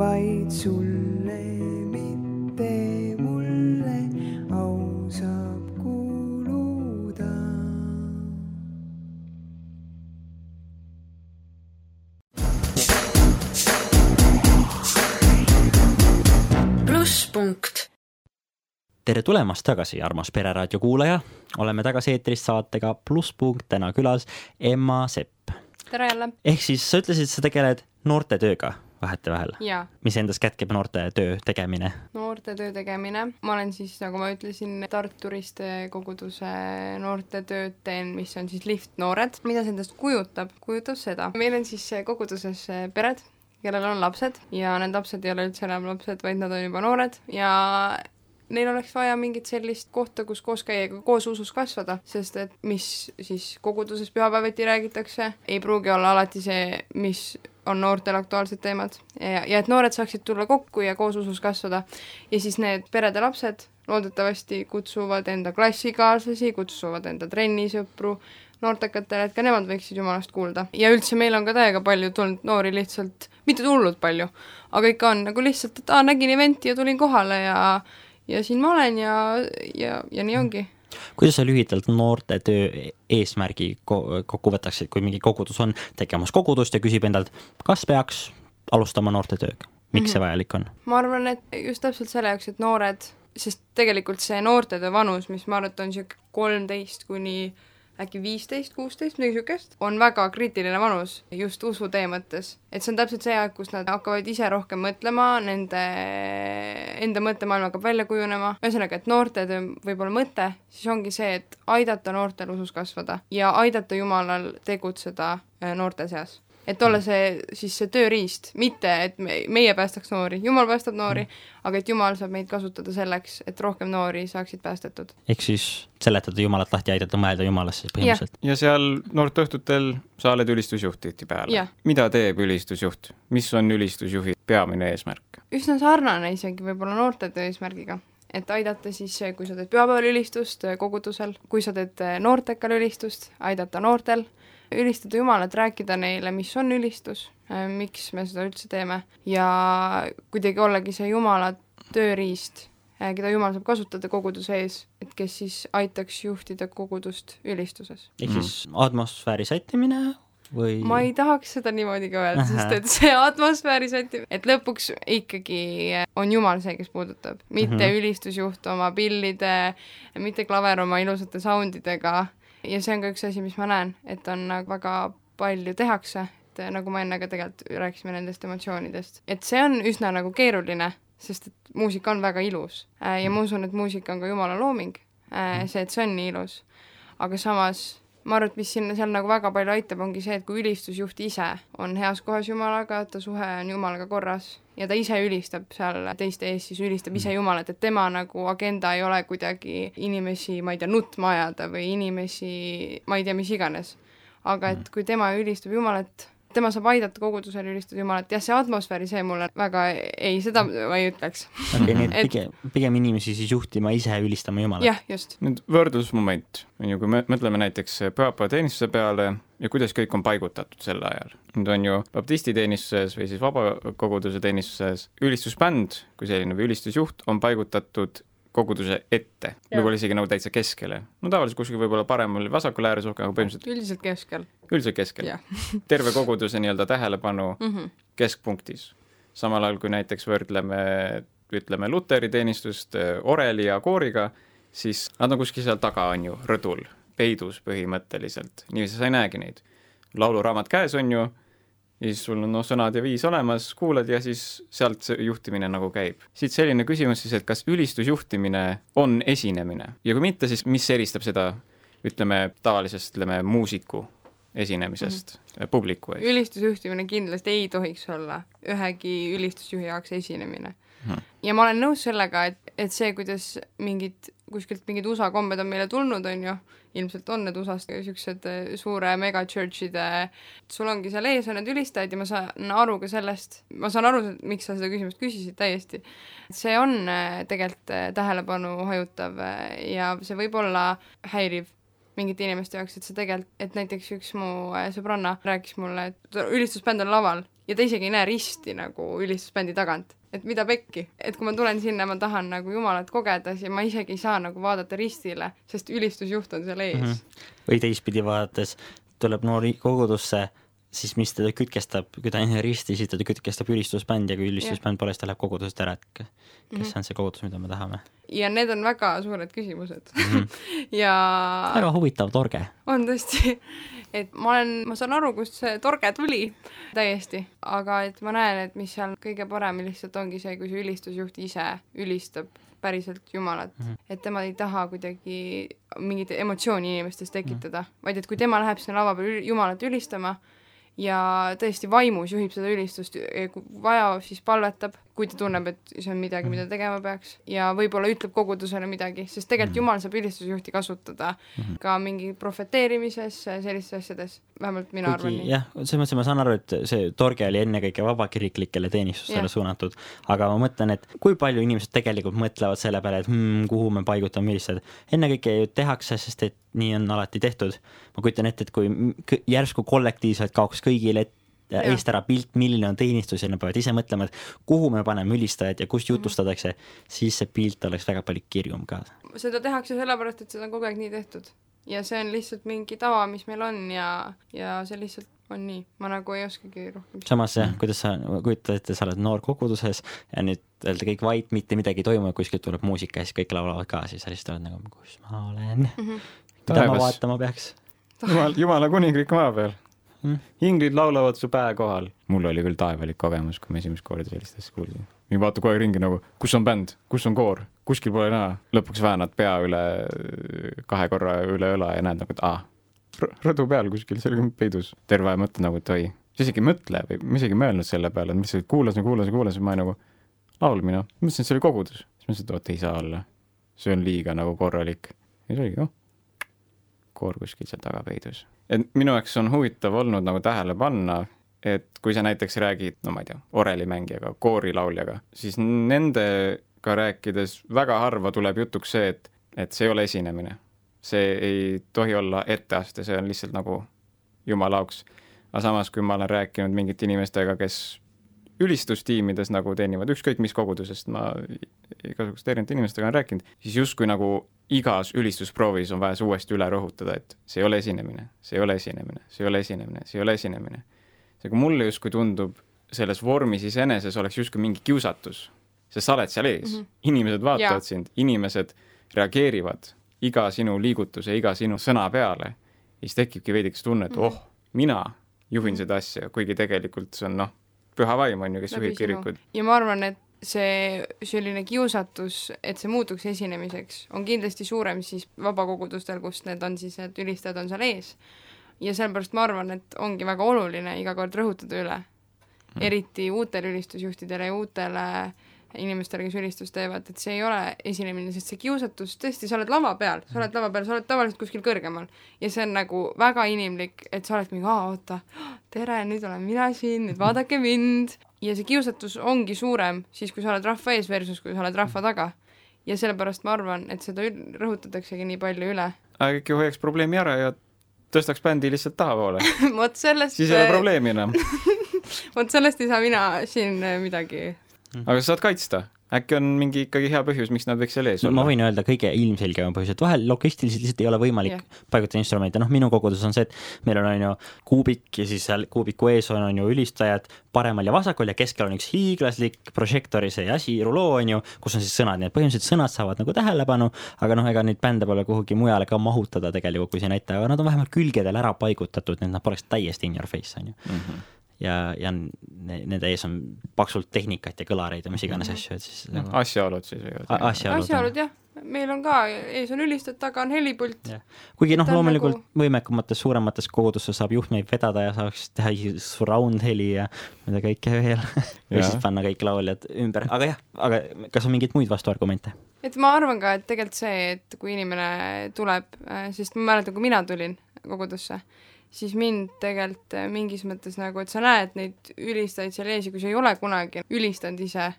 vaid sulle, mitte mulle au saab kuuluda. tere tulemast tagasi, armas Pereraadio kuulaja. oleme tagasi eetris saatega Plusspunkt, täna külas Emma Sepp. tere jälle. ehk siis sa ütlesid, sa tegeled noortetööga vahetevahel. mis endas kätkeb noorte töö tegemine? noorte töö tegemine, ma olen siis, nagu ma ütlesin, Tartu Ristekoguduse noortetööd teen, mis on siis lifttnoored. mida see endast kujutab? kujutab seda, meil on siis koguduses pered, kellel on lapsed ja need lapsed ei ole üldse enam lapsed, vaid nad on juba noored ja neil oleks vaja mingit sellist kohta, kus koos käia koos usus kasvada, sest et mis siis koguduses pühapäeviti räägitakse, ei pruugi olla alati see, mis on noortel aktuaalsed teemad ja, ja et noored saaksid tulla kokku ja koos usus kasvada. ja siis need perede lapsed loodetavasti kutsuvad enda klassikaaslasi, kutsuvad enda trennisõpru, noortekatele, et ka nemad võiksid Jumalast kuulda. ja üldse meil on ka täiega palju tulnud noori lihtsalt, mitte hullult palju, aga ikka on nagu lihtsalt, et aa, nägin event'i ja tulin kohale ja ja siin ma olen ja, ja, ja nii ongi. kuidas sa lühidalt noorte töö eesmärgi kokku võtaksid, kui mingi kogudus on tegemas kogudust ja küsib endalt, kas peaks alustama noorte tööga, miks mm -hmm. see vajalik on? ma arvan, et just täpselt selle jaoks, et noored, sest tegelikult see noortetöö vanus, mis ma arvan, et on niisugune kolmteist kuni äkki viisteist, kuusteist, midagi niisugust, on väga kriitiline vanus just usutee mõttes. et see on täpselt see aeg, kus nad hakkavad ise rohkem mõtlema, nende enda mõttemaailm hakkab välja kujunema, ühesõnaga, et noortetöö võib-olla mõte, siis ongi see, et aidata noortel usus kasvada ja aidata Jumalal tegutseda äh, noorte seas et olla see siis see tööriist, mitte et me, meie päästaks noori, Jumal päästab noori mm., aga et Jumal saab meid kasutada selleks, et rohkem noori saaksid päästetud. ehk siis seletada Jumalat lahti, aidata mõelda Jumalasse siis põhimõtteliselt. ja seal noorteõhtutel sa oled ülistusjuht tihtipeale. mida teeb ülistusjuht, mis on ülistusjuhi peamine eesmärk? üsna sarnane isegi võib-olla noortetöö eesmärgiga et aidata siis, kui sa teed pühapäeval ülistust kogudusel, kui sa teed noortekal ülistust, aidata noortel ülistada Jumalat, rääkida neile, mis on ülistus, äh, miks me seda üldse teeme ja kuidagi ollagi see Jumala tööriist, äh, keda Jumal saab kasutada koguduse ees, et kes siis aitaks juhtida kogudust ülistuses. ehk siis mm. atmosfääri sättimine või? ma ei tahaks seda niimoodi ka öelda, sest et see atmosfääri sättimine, et lõpuks ikkagi on Jumal see, kes puudutab, mitte mm -hmm. ülistusjuht oma pillide, mitte klaver oma ilusate sound idega ja see on ka üks asi, mis ma näen, et on nagu väga palju tehakse, et nagu ma enne ka tegelikult rääkisime nendest emotsioonidest, et see on üsna nagu keeruline, sest et muusika on väga ilus. Äh, ja ma usun, et muusika on ka Jumala looming, äh, see, et see on nii ilus. aga samas ma arvan, et mis sinna seal nagu väga palju aitab, ongi see, et kui ülistusjuht ise on heas kohas Jumalaga, ta suhe on Jumalaga korras ja ta ise ülistab seal teiste ees, siis ülistab ise Jumalat, et tema nagu agenda ei ole kuidagi inimesi, ma ei tea, nutma ajada või inimesi, ma ei tea, mis iganes. aga et kui tema ülistab Jumalat, tema saab aidata kogudusel ülistada Jumalat, jah, see atmosfääri, see mulle väga ei, seda ma ei ütleks. okei nii et pigem, pigem inimesi siis juhtima ise ülistama Jumalat. jah, just. nüüd võrdlusmoment, on ju, kui me mõtleme näiteks pühapäevateenistuse peale ja kuidas kõik on paigutatud sel ajal. nüüd on ju baptisti teenistuses või siis vabakoguduse teenistuses ülistusbänd kui selline või ülistusjuht on paigutatud koguduse ette, võib-olla isegi nagu täitsa keskele. no tavaliselt kuskil võib-olla paremal vasakul ääres rohkem, aga põhimõtteliselt üldiselt keskel. üldiselt keskel. terve koguduse nii-öelda tähelepanu mm -hmm. keskpunktis. samal ajal, kui näiteks võrdleme, ütleme, luteri teenistust äh, oreli ja kooriga, siis nad on kuskil seal taga, on ju, rõdul, peidus põhimõtteliselt, niiviisi sa ei näegi neid. lauluraamat käes, on ju ja siis sul on noh, sõnad ja viis olemas, kuulad ja siis sealt see juhtimine nagu käib. siit selline küsimus siis, et kas ülistusjuhtimine on esinemine ja kui mitte, siis mis eristab seda ütleme, tavalisest, ütleme, muusiku esinemisest mm -hmm. publiku ees? ülistusjuhtimine kindlasti ei tohiks olla ühegi ülistusjuhi jaoks esinemine mm. -hmm. ja ma olen nõus sellega, et, et see, kuidas mingid, kuskilt mingid USA kombed on meile tulnud, on ju, ilmselt on need USA-s niisugused äh, suure megachurch'ide, sul ongi seal ees on need ülistajad ja ma saan aru ka sellest, ma saan aru, miks sa seda küsimust küsisid täiesti. see on äh, tegelikult äh, tähelepanu hajutav ja see võib olla häiriv mingite inimeste jaoks, et see tegelikult, et näiteks üks mu sõbranna rääkis mulle, et ülistusbänd on laval ja ta isegi ei näe risti nagu ülistusbändi tagant et mida pekki, et kui ma tulen sinna, ma tahan nagu Jumalat kogeda, siis ma isegi ei saa nagu vaadata ristile, sest ülistusjuht on seal ees mm. -hmm. või teistpidi vaadates tuleb noori kogudusse siis mis teda kütkestab, kui ta on risti, siis teda kütkestab ülistusbänd ja kui ülistusbänd pole, siis ta läheb kogudusest ära, et kes mm -hmm. on see kogudus, mida me tahame. ja need on väga suured küsimused mm. -hmm. ja väga huvitav torge. on tõesti, et ma olen, ma saan aru, kust see torge tuli täiesti, aga et ma näen, et mis seal kõige parem lihtsalt ongi see, kui see ülistusjuht ise ülistab päriselt Jumalat mm, -hmm. et tema ei taha kuidagi mingit emotsiooni inimestes tekitada mm, -hmm. vaid et kui tema läheb sinna lava peal Jumalat ülistama, ja tõesti vaimus juhib seda ülistust, vaja, siis palvetab, kui ta tunneb, et see on midagi, mida mhm. tegema peaks ja võib-olla ütleb kogudusele midagi, sest tegelikult mm -hmm. Jumal saab ülistusjuhti kasutada mm -hmm. ka mingi prohveteerimises, sellistes asjades, vähemalt mina Kuigi, arvan nii. jah, selles mõttes ma saan aru, et see torge oli ennekõike vabakiriklikele teenistustele suunatud, aga ma mõtlen, et kui palju inimesed tegelikult mõtlevad selle peale, et hmm, kuhu me paigutame millised, ennekõike ju tehakse, sest et nii on alati tehtud. ma kujutan ette, et kui järsku kollektiivselt kaoks kõigile ette. Eest ära pilt, milline on teenistus ja nad peavad ise mõtlema, et kuhu me paneme ülistajad ja kust mhm. jutustatakse, siis see pilt oleks väga palju kirjum ka. seda tehakse sellepärast, et seda on kogu aeg nii tehtud ja see on lihtsalt mingi tava, mis meil on ja, ja see lihtsalt on nii, ma nagu ei oskagi rohkem. samas jah, kuidas sa kujutad ette, sa oled noor koguduses ja nüüd öelda kõik vait, mitte midagi ei toimu ja kuskilt tuleb muusika ja siis kõik laulavad ka, siis sa lihtsalt oled nagu, kus ma olen mm. -hmm. mida ma vaatama peaks? jumal, jumala kuningriik maa peal. Inglid laulavad su pää kohal. mul oli küll taevalik kogemus, kui ma esimest korda sellist asja kuulsin. ma vaatan kogu aeg ringi nagu, kus on bänd, kus on koor, kuskil pole näha. lõpuks väänad pea üle, kahe korra üle õla ja näed nagu, et aa, rõdu peal kuskil, oli peidus. terve aeg mõtled nagu, et oi, sa isegi ei mõtle või ma isegi ei mõelnud selle peale, et mis kuulasin, kuulasin, kuulasin, ma nagu laulmine, mõtlesin, et see oli kogudus. siis mõtlesin, et oot, ei saa olla. see on liiga nagu korralik. ja siis oligi, oh, koor kuskil seal taga peidus et minu jaoks on huvitav olnud nagu tähele panna, et kui sa näiteks räägid, no ma ei tea, orelimängijaga, koorilauljaga, siis nendega rääkides väga harva tuleb jutuks see, et, et see ei ole esinemine. see ei tohi olla etteaste, see on lihtsalt nagu jumala auks. aga samas, kui ma olen rääkinud mingite inimestega, kes ülistustiimides nagu teenivad ükskõik mis kogudusest, ma igasuguste erinevate inimestega olen rääkinud, siis justkui nagu igas ülistusproovis on vaja see uuesti üle rõhutada, et see ei ole esinemine, see ei ole esinemine, see ei ole esinemine, see ei ole esinemine. seega mulle justkui tundub, selles vormis iseeneses oleks justkui mingi kiusatus, sest sa oled seal ees mm, -hmm. inimesed vaatavad ja. sind, inimesed reageerivad iga sinu liigutuse, iga sinu sõna peale ja siis tekibki veidikese tunne, et mm -hmm. oh, mina juhin seda asja, kuigi tegelikult see on noh, püha vaim on ju, kes juhib kirikuid. ja ma arvan, et see selline kiusatus, et see muutuks esinemiseks, on kindlasti suurem siis vabakogudustel, kus need on siis, et ülistajad on seal ees. ja sellepärast ma arvan, et ongi väga oluline iga kord rõhutada üle mm., eriti uutele ülistusjuhtidele ja uutele inimestele, kes ülistust teevad, et see ei ole esinemine, sest see kiusatus, tõesti, sa oled lava peal, sa oled lava peal, sa oled tavaliselt kuskil kõrgemal. Ja see on nagu väga inimlik, et sa oled mingi, aa, oota, tere, nüüd olen mina siin, nüüd vaadake mind. Ja see kiusatus ongi suurem siis, kui sa oled rahva ees versus kui sa oled rahva taga. ja sellepärast ma arvan, et seda rõhutataksegi nii palju üle. aga äkki hoiaks probleemi ära ja tõstaks bändi lihtsalt tahapoole. Vot sellest siis ei ole probleemi enam. Vot sellest ei saa mina siin midagi aga sa saad kaitsta äkki on mingi ikkagi hea põhjus, miks nad võiks seal ees olla? ma võin öelda kõige ilmselgem põhjus, et vahel logistiliselt lihtsalt ei ole võimalik yeah. paigutada instrumente, noh, minu kogudus on see, et meil on, on ju, kuubik ja siis seal kuubiku ees on, on ju ülistajad paremal ja vasakul ja keskel on üks hiiglaslik prožektori see asi, ruloo on ju, kus on siis sõnad, nii et põhimõtteliselt sõnad saavad nagu tähelepanu, aga noh, ega neid bände pole kuhugi mujale ka mahutada tegelikult kui sinna ette, aga nad on vähemalt külgedel ära paigutatud, et nad poleks täiesti in your face, on ju mm. -hmm ja, ja nende ees on paksult tehnikat ja kõlareid ja mis iganes mm -hmm. asju, et siis no, nagu asjaolud siis võivad. asjaolud, asjaolud jah, meil on ka, ees on ülistajad, taga on helipult. kuigi noh, loomulikult nagu... võimekamates, suuremates kogudustes saab juhtmeid vedada ja saaks teha surround heli ja mida kõike veel või siis panna kõik lauljad ümber, aga jah, aga kas on mingeid muid vastuargumente? et ma arvan ka, et tegelikult see, et kui inimene tuleb, äh, sest ma mäletan, kui mina tulin kogudusse, siis mind tegelikult äh, mingis mõttes nagu, et sa näed neid ülistajaid seal ees ja kui sa ei ole kunagi ülistanud ise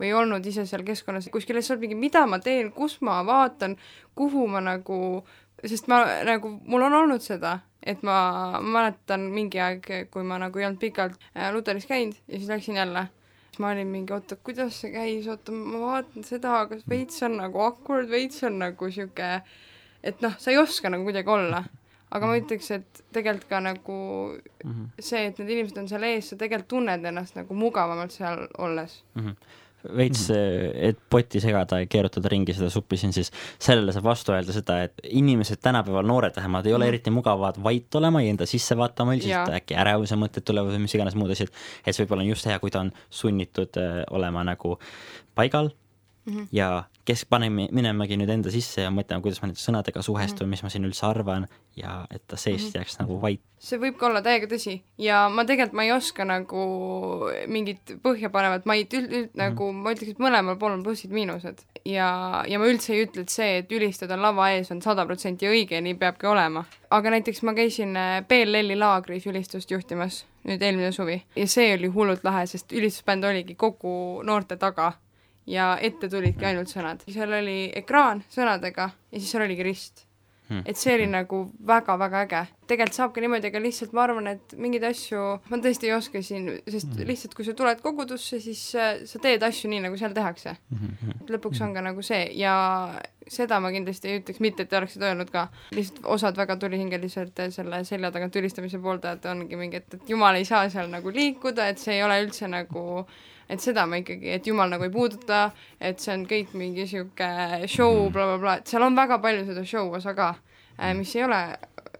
või olnud ise seal keskkonnas kuskil, siis sa oled mingi, mida ma teen, kus ma vaatan, kuhu ma nagu, sest ma nagu, mul on olnud seda, et ma, ma mäletan mingi aeg, kui ma nagu ei olnud pikalt äh, Luteris käinud ja siis läksin jälle. Siis ma olin mingi, oota, kuidas see käis, oota, ma vaatan seda, aga veits on nagu awkward, veits on nagu sihuke, et noh, sa ei oska nagu kuidagi olla aga ma ütleks, et tegelikult ka nagu Mhm. see, et need inimesed on seal ees, sa tegelikult tunned ennast nagu mugavamalt seal olles. veits, et potti segada ja keerutada ringi seda suppi siin, siis sellele saab vastu öelda seda, et inimesed tänapäeval, noored vähemalt, ei ole Mhm. eriti mugavad vait olema ja enda sisse vaatama üldiselt, äkki ärevuse mõtted tulevad või mis iganes muud asjad, et see võib-olla on just hea, kui ta on sunnitud äh, olema nagu paigal Mhm. ja kes paneb mi- minemagi nüüd enda sisse ja mõtlema, kuidas ma nende sõnadega suhestun, mis ma siin üldse arvan ja et ta seest jääks nagu vait. see võib ka olla täiega tõsi ja ma tegelikult, ma ei oska nagu mingit põhja panevat, ma ei üld, üld, nagu ma ütleks, et mõlemal pool on plussid, miinused. ja, ja ma üldse ei ütle, et see, et ülistada lava ees on sada protsenti õige nii peabki olema. aga näiteks ma käisin äh, BLL-i laagris ülistust juhtimas nüüd eelmine suvi ja see oli hullult lahe, sest ülistusbänd oligi kogu noorte taga ja ette tulidki ainult sõnad. seal oli ekraan sõnadega ja siis seal oligi rist et see oli nagu väga-väga äge. tegelikult saab ka niimoodi, aga lihtsalt ma arvan, et mingeid asju ma tõesti ei oska siin, sest lihtsalt kui sa tuled kogudusse, siis äh, sa teed asju nii, nagu seal tehakse. lõpuks on ka nagu see ja seda ma kindlasti ei ütleks, mitte et te oleksite öelnud ka, lihtsalt osad väga tulihingeliselt selle selja tagant ülistamise pooldajad ongi mingi, et, et jumal ei saa seal nagu liikuda, et see ei ole üldse nagu et seda ma ikkagi, et jumal nagu ei puuduta, et see on kõik mingi sihuke show blablabla bla,, et seal on väga palju seda show osa ka, mis ei ole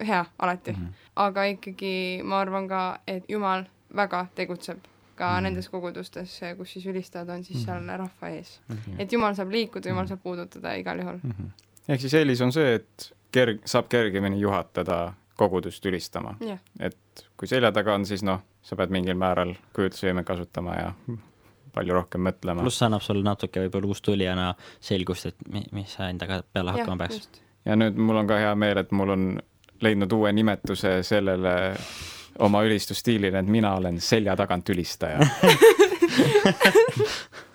hea alati mm, -hmm. aga ikkagi ma arvan ka, et jumal väga tegutseb ka mm -hmm. nendes kogudustes, kus siis ülistajad on siis seal rahva ees mm. -hmm. et jumal saab liikuda, jumal saab puudutada igal juhul mm. -hmm. ehk siis eelis on see, et kerg-, saab kergemini juhatada kogudust ülistama. jah, et kui selja taga on, siis noh, sa pead mingil määral kujutlusvõime kasutama ja palju rohkem mõtlema. pluss see annab sulle natuke võib-olla uustulijana selgust, et mi-, mis sa endaga peale hakkama, peaks. ja nüüd mul on ka hea meel, et mul on leidnud uue nimetuse sellele oma ülistusstiilile, et mina olen selja tagant ülistaja.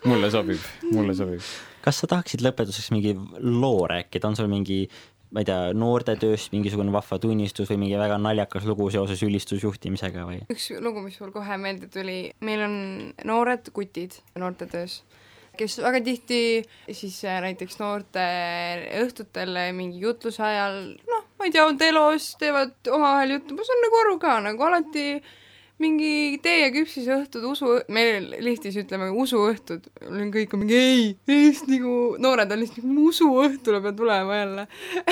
mulle sobib, mulle sobib. kas sa tahaksid lõpetuseks mingi loo rääkida, on sul mingi ma ei tea, noortetööst mingisugune vahva tunnistus või mingi väga naljakas lugu seoses ülistusjuhtimisega või? üks lugu, mis mul kohe meelde tuli, meil on noored kutid noortetöös, kes väga tihti siis äh, näiteks noorte õhtutel mingi jutluse ajal, noh, ma ei tea, on telos, teevad omavahel juttu, ma saan nagu aru ka, nagu alati mingi tee ja küpsise õhtud, usu, meil liftis ütleme usuõhtud, kõik on mingi ei, lihtsalt nagu noored on lihtsalt nagu usuõhtule pean tulema jälle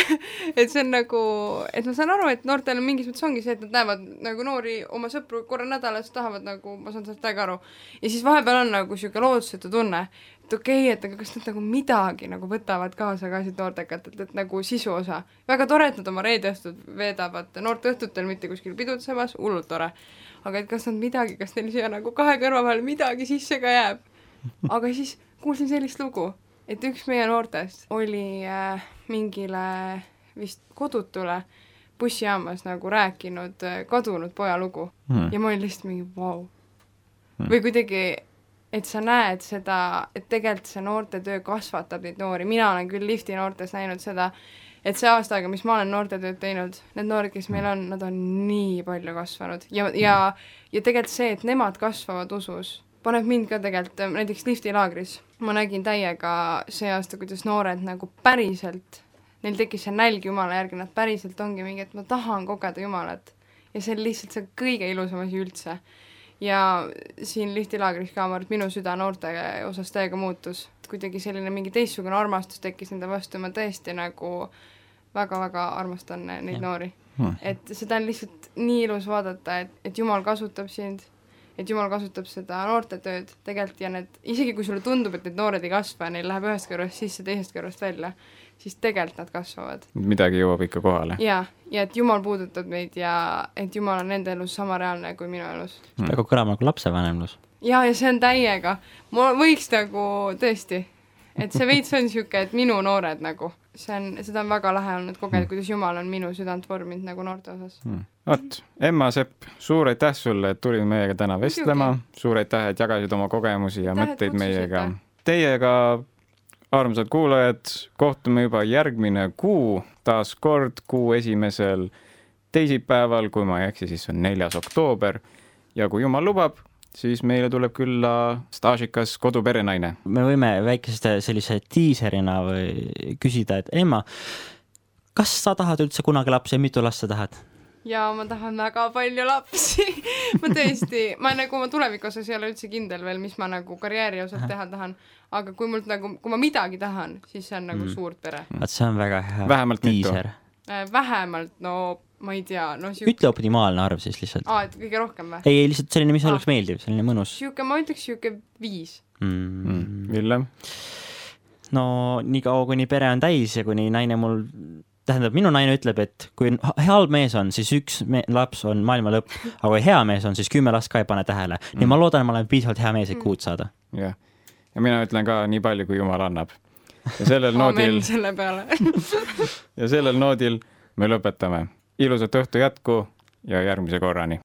et see on nagu, et ma saan aru, et noortel on mingis mõttes ongi see, et nad näevad nagu noori oma sõpru korra nädalas, tahavad nagu, ma saan sellest täiega aru. ja siis vahepeal on nagu niisugune lootusetu tunne, et okei okay,, et aga kas nad nagu midagi nagu võtavad kaasa ka siit noortekalt, et, nagu sisu osa. väga tore, et nad oma reedeõhtud veedavad noorteõhtutel, mitte kuskil pidutsemas, hullult tore. aga et kas nad midagi, kas neil siia nagu kahe kõrva vahele midagi sisse ka jääb. aga siis kuulsin sellist lugu, et üks meie noortest oli äh, mingile vist kodutule bussijaamas nagu rääkinud äh, kadunud poja lugu Hmm. ja ma olin lihtsalt mingi vau wow.. või kuidagi, et sa näed seda, et tegelikult see noortetöö kasvatab neid noori, mina olen küll lifti noortes näinud seda, et see aasta aega, mis ma olen noortetööd teinud, need noored, kes meil on, nad on nii palju kasvanud. Ja, ja, ja tegelikult see, et nemad kasvavad usus, paneb mind ka tegelikult näiteks liftilaagris, ma nägin täiega see aasta, kuidas noored nagu päriselt, neil tekkis see nälg Jumala järgi, nad päriselt ongi mingi, et ma tahan kogeda Jumalat. Ja see on lihtsalt see kõige ilusam asi üldse. Ja siin liftilaagris ka, ma arvan, et minu süda noorte osas täiega muutus, kuidagi selline mingi teistsugune armastus tekkis nende vastu, ma tõesti nagu väga-väga armastan neid Jah. noori Hmm. et seda on lihtsalt nii ilus vaadata, et, et Jumal kasutab sind, et Jumal kasutab seda noortetööd tegelikult ja need, isegi kui sulle tundub, et need noored ei kasva, neil läheb ühest kõrvast sisse, teisest kõrvast välja, siis tegelikult nad kasvavad. midagi jõuab ikka kohale. ja, ja et Jumal puudutab neid ja et Jumal on nende elus sama reaalne kui minu elus. see peab kõlama nagu lapsevanemlus. ja, ja see on täiega, ma võiks nagu tõesti, et see veits on niisugune, et minu noored nagu, see on, seda on väga lahe olnud kogeda, kuidas Jumal on minu südant vorminud nagu noorte osas. vot, Emma Sepp, suur aitäh sulle, et tulid meiega täna vestlema, suur aitäh, et jagasid oma kogemusi ja Aitäh, et mõtteid meiega kutsusite.. Teiega, armsad kuulajad, kohtume juba järgmine kuu, taas kord kuu esimesel teisipäeval, kui ma ei eksi, siis on neljas oktoober ja kui jumal lubab, siis meile tuleb külla staažikas koduperenaine. me võime väikese sellise diiserina või küsida, et Emma, kas sa tahad üldse kunagi lapsi ja mitu last sa tahad? Ja ma tahan väga palju lapsi ma tõesti, ma nagu oma tuleviku osas ei ole üldse kindel veel, mis ma nagu karjääri osas teha tahan, aga kui mult nagu, kui ma midagi tahan, siis see on nagu mm. suurt pere. vot see on väga hea. vähemalt mitu? Äh, vähemalt, no ma ei tea, no siuke... ütle optimaalne arv siis lihtsalt. aa, et kõige rohkem või? ei, ei lihtsalt selline, mis aa. oleks meeldiv, selline mõnus. sihuke, ma ütleks sihuke viis mm.. Mm. Villem? no niikaua, kuni pere on täis ja kuni naine mul tähendab, minu naine ütleb, et kui halb mees on, siis üks me laps on maailma lõpp, aga kui hea mees on, siis kümme last ka ei pane tähele mm.. nii ma loodan, et ma olen piisavalt hea mees, et kuud saada. jah, ja mina ütlen ka nii palju, kui jumal annab. ja sellel noodil selle peale ja sellel noodil me lõpetame. ilusat õhtu jätku ja järgmise korrani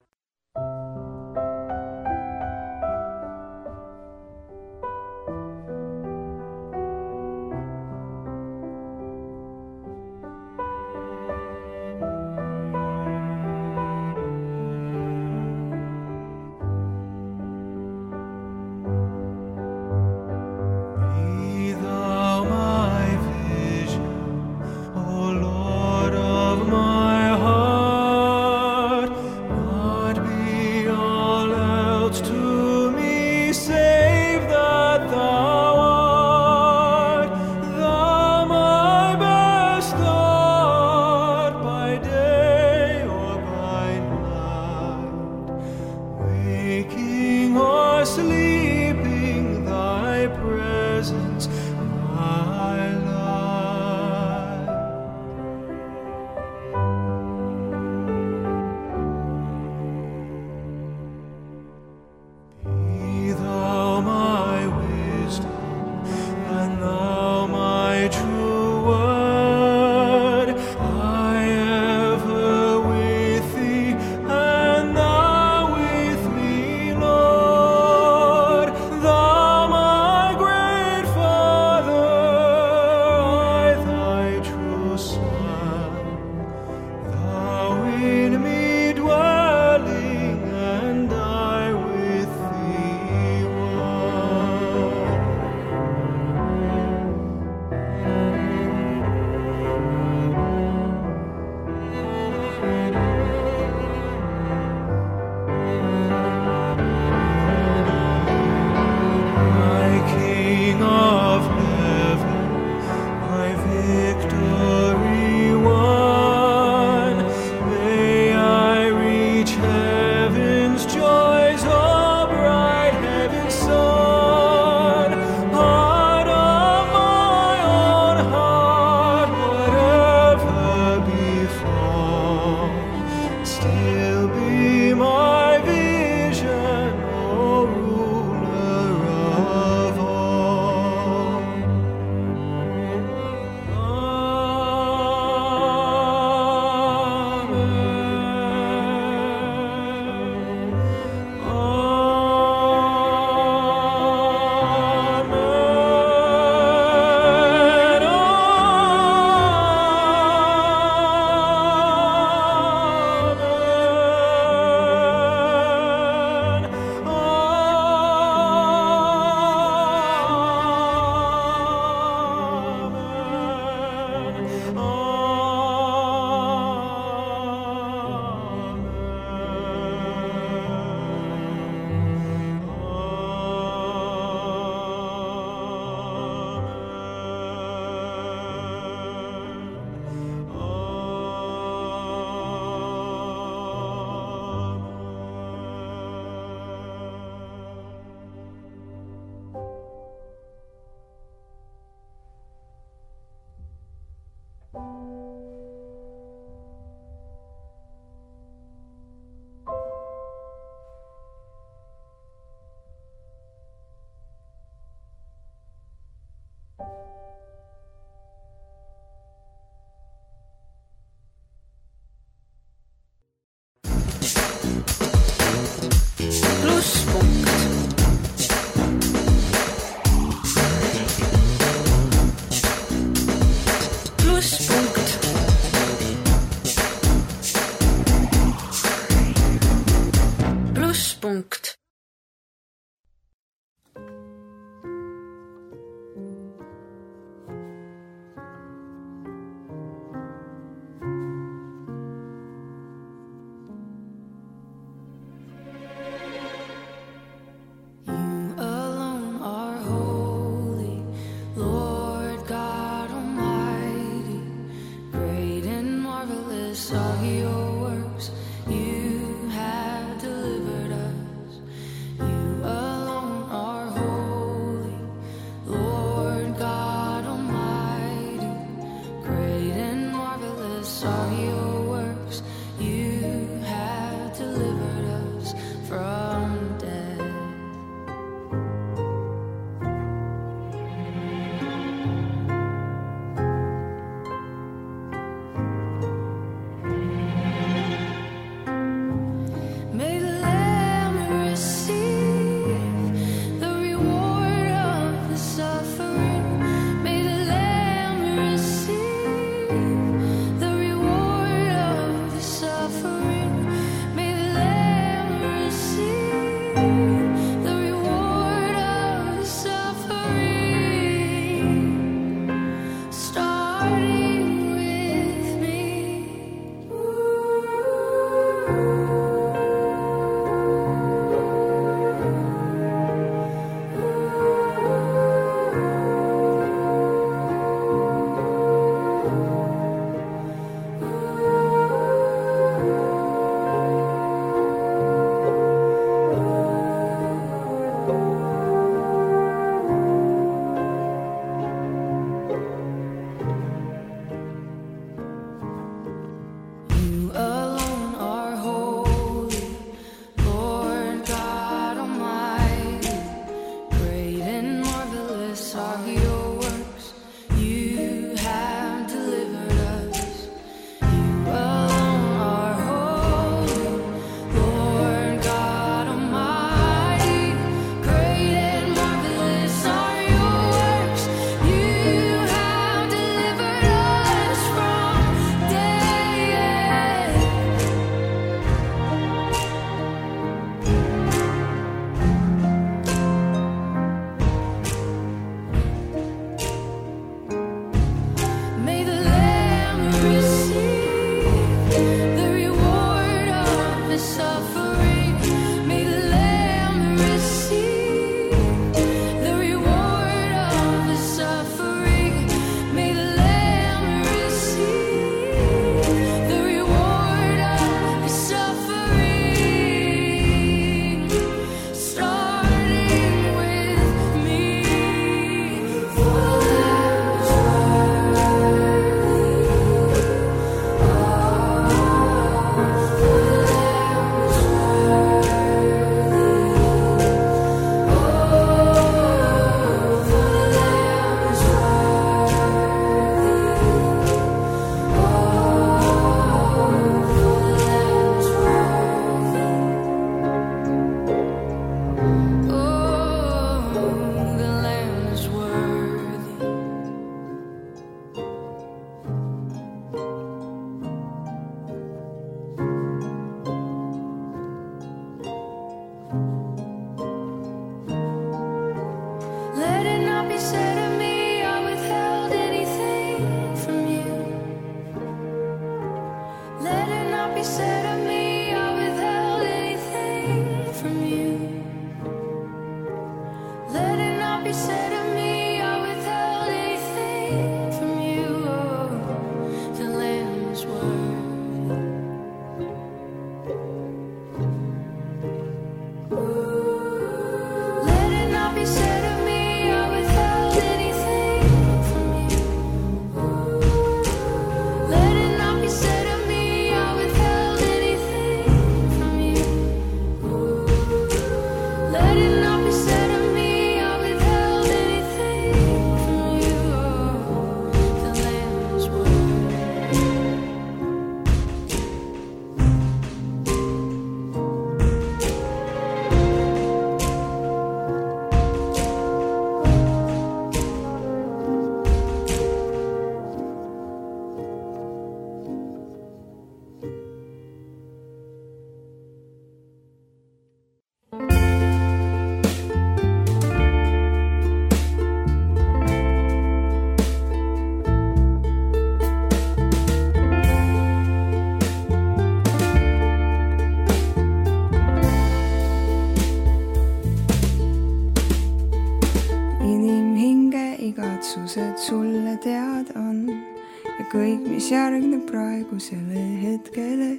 praegusele hetkele.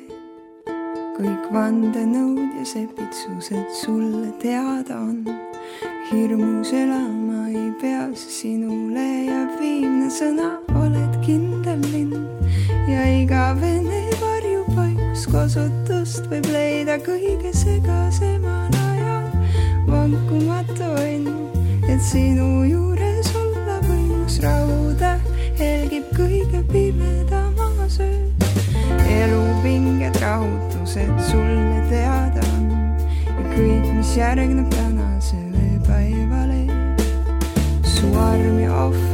kõik vandenõud ja sepitsused sulle teada on. hirmus elama ei pea, see sinule jääb viimne sõna, oled kindel lind ja igavene varjupaigus kosutust võib leida kõige segasemal ajal. vankumatu õnn et sinu juures olla võimus rahuda, helgib kõige pimedamas öös. Rahutused sulle teada on ja kõik, mis järgneb tänasele päevale. su arm ja ohver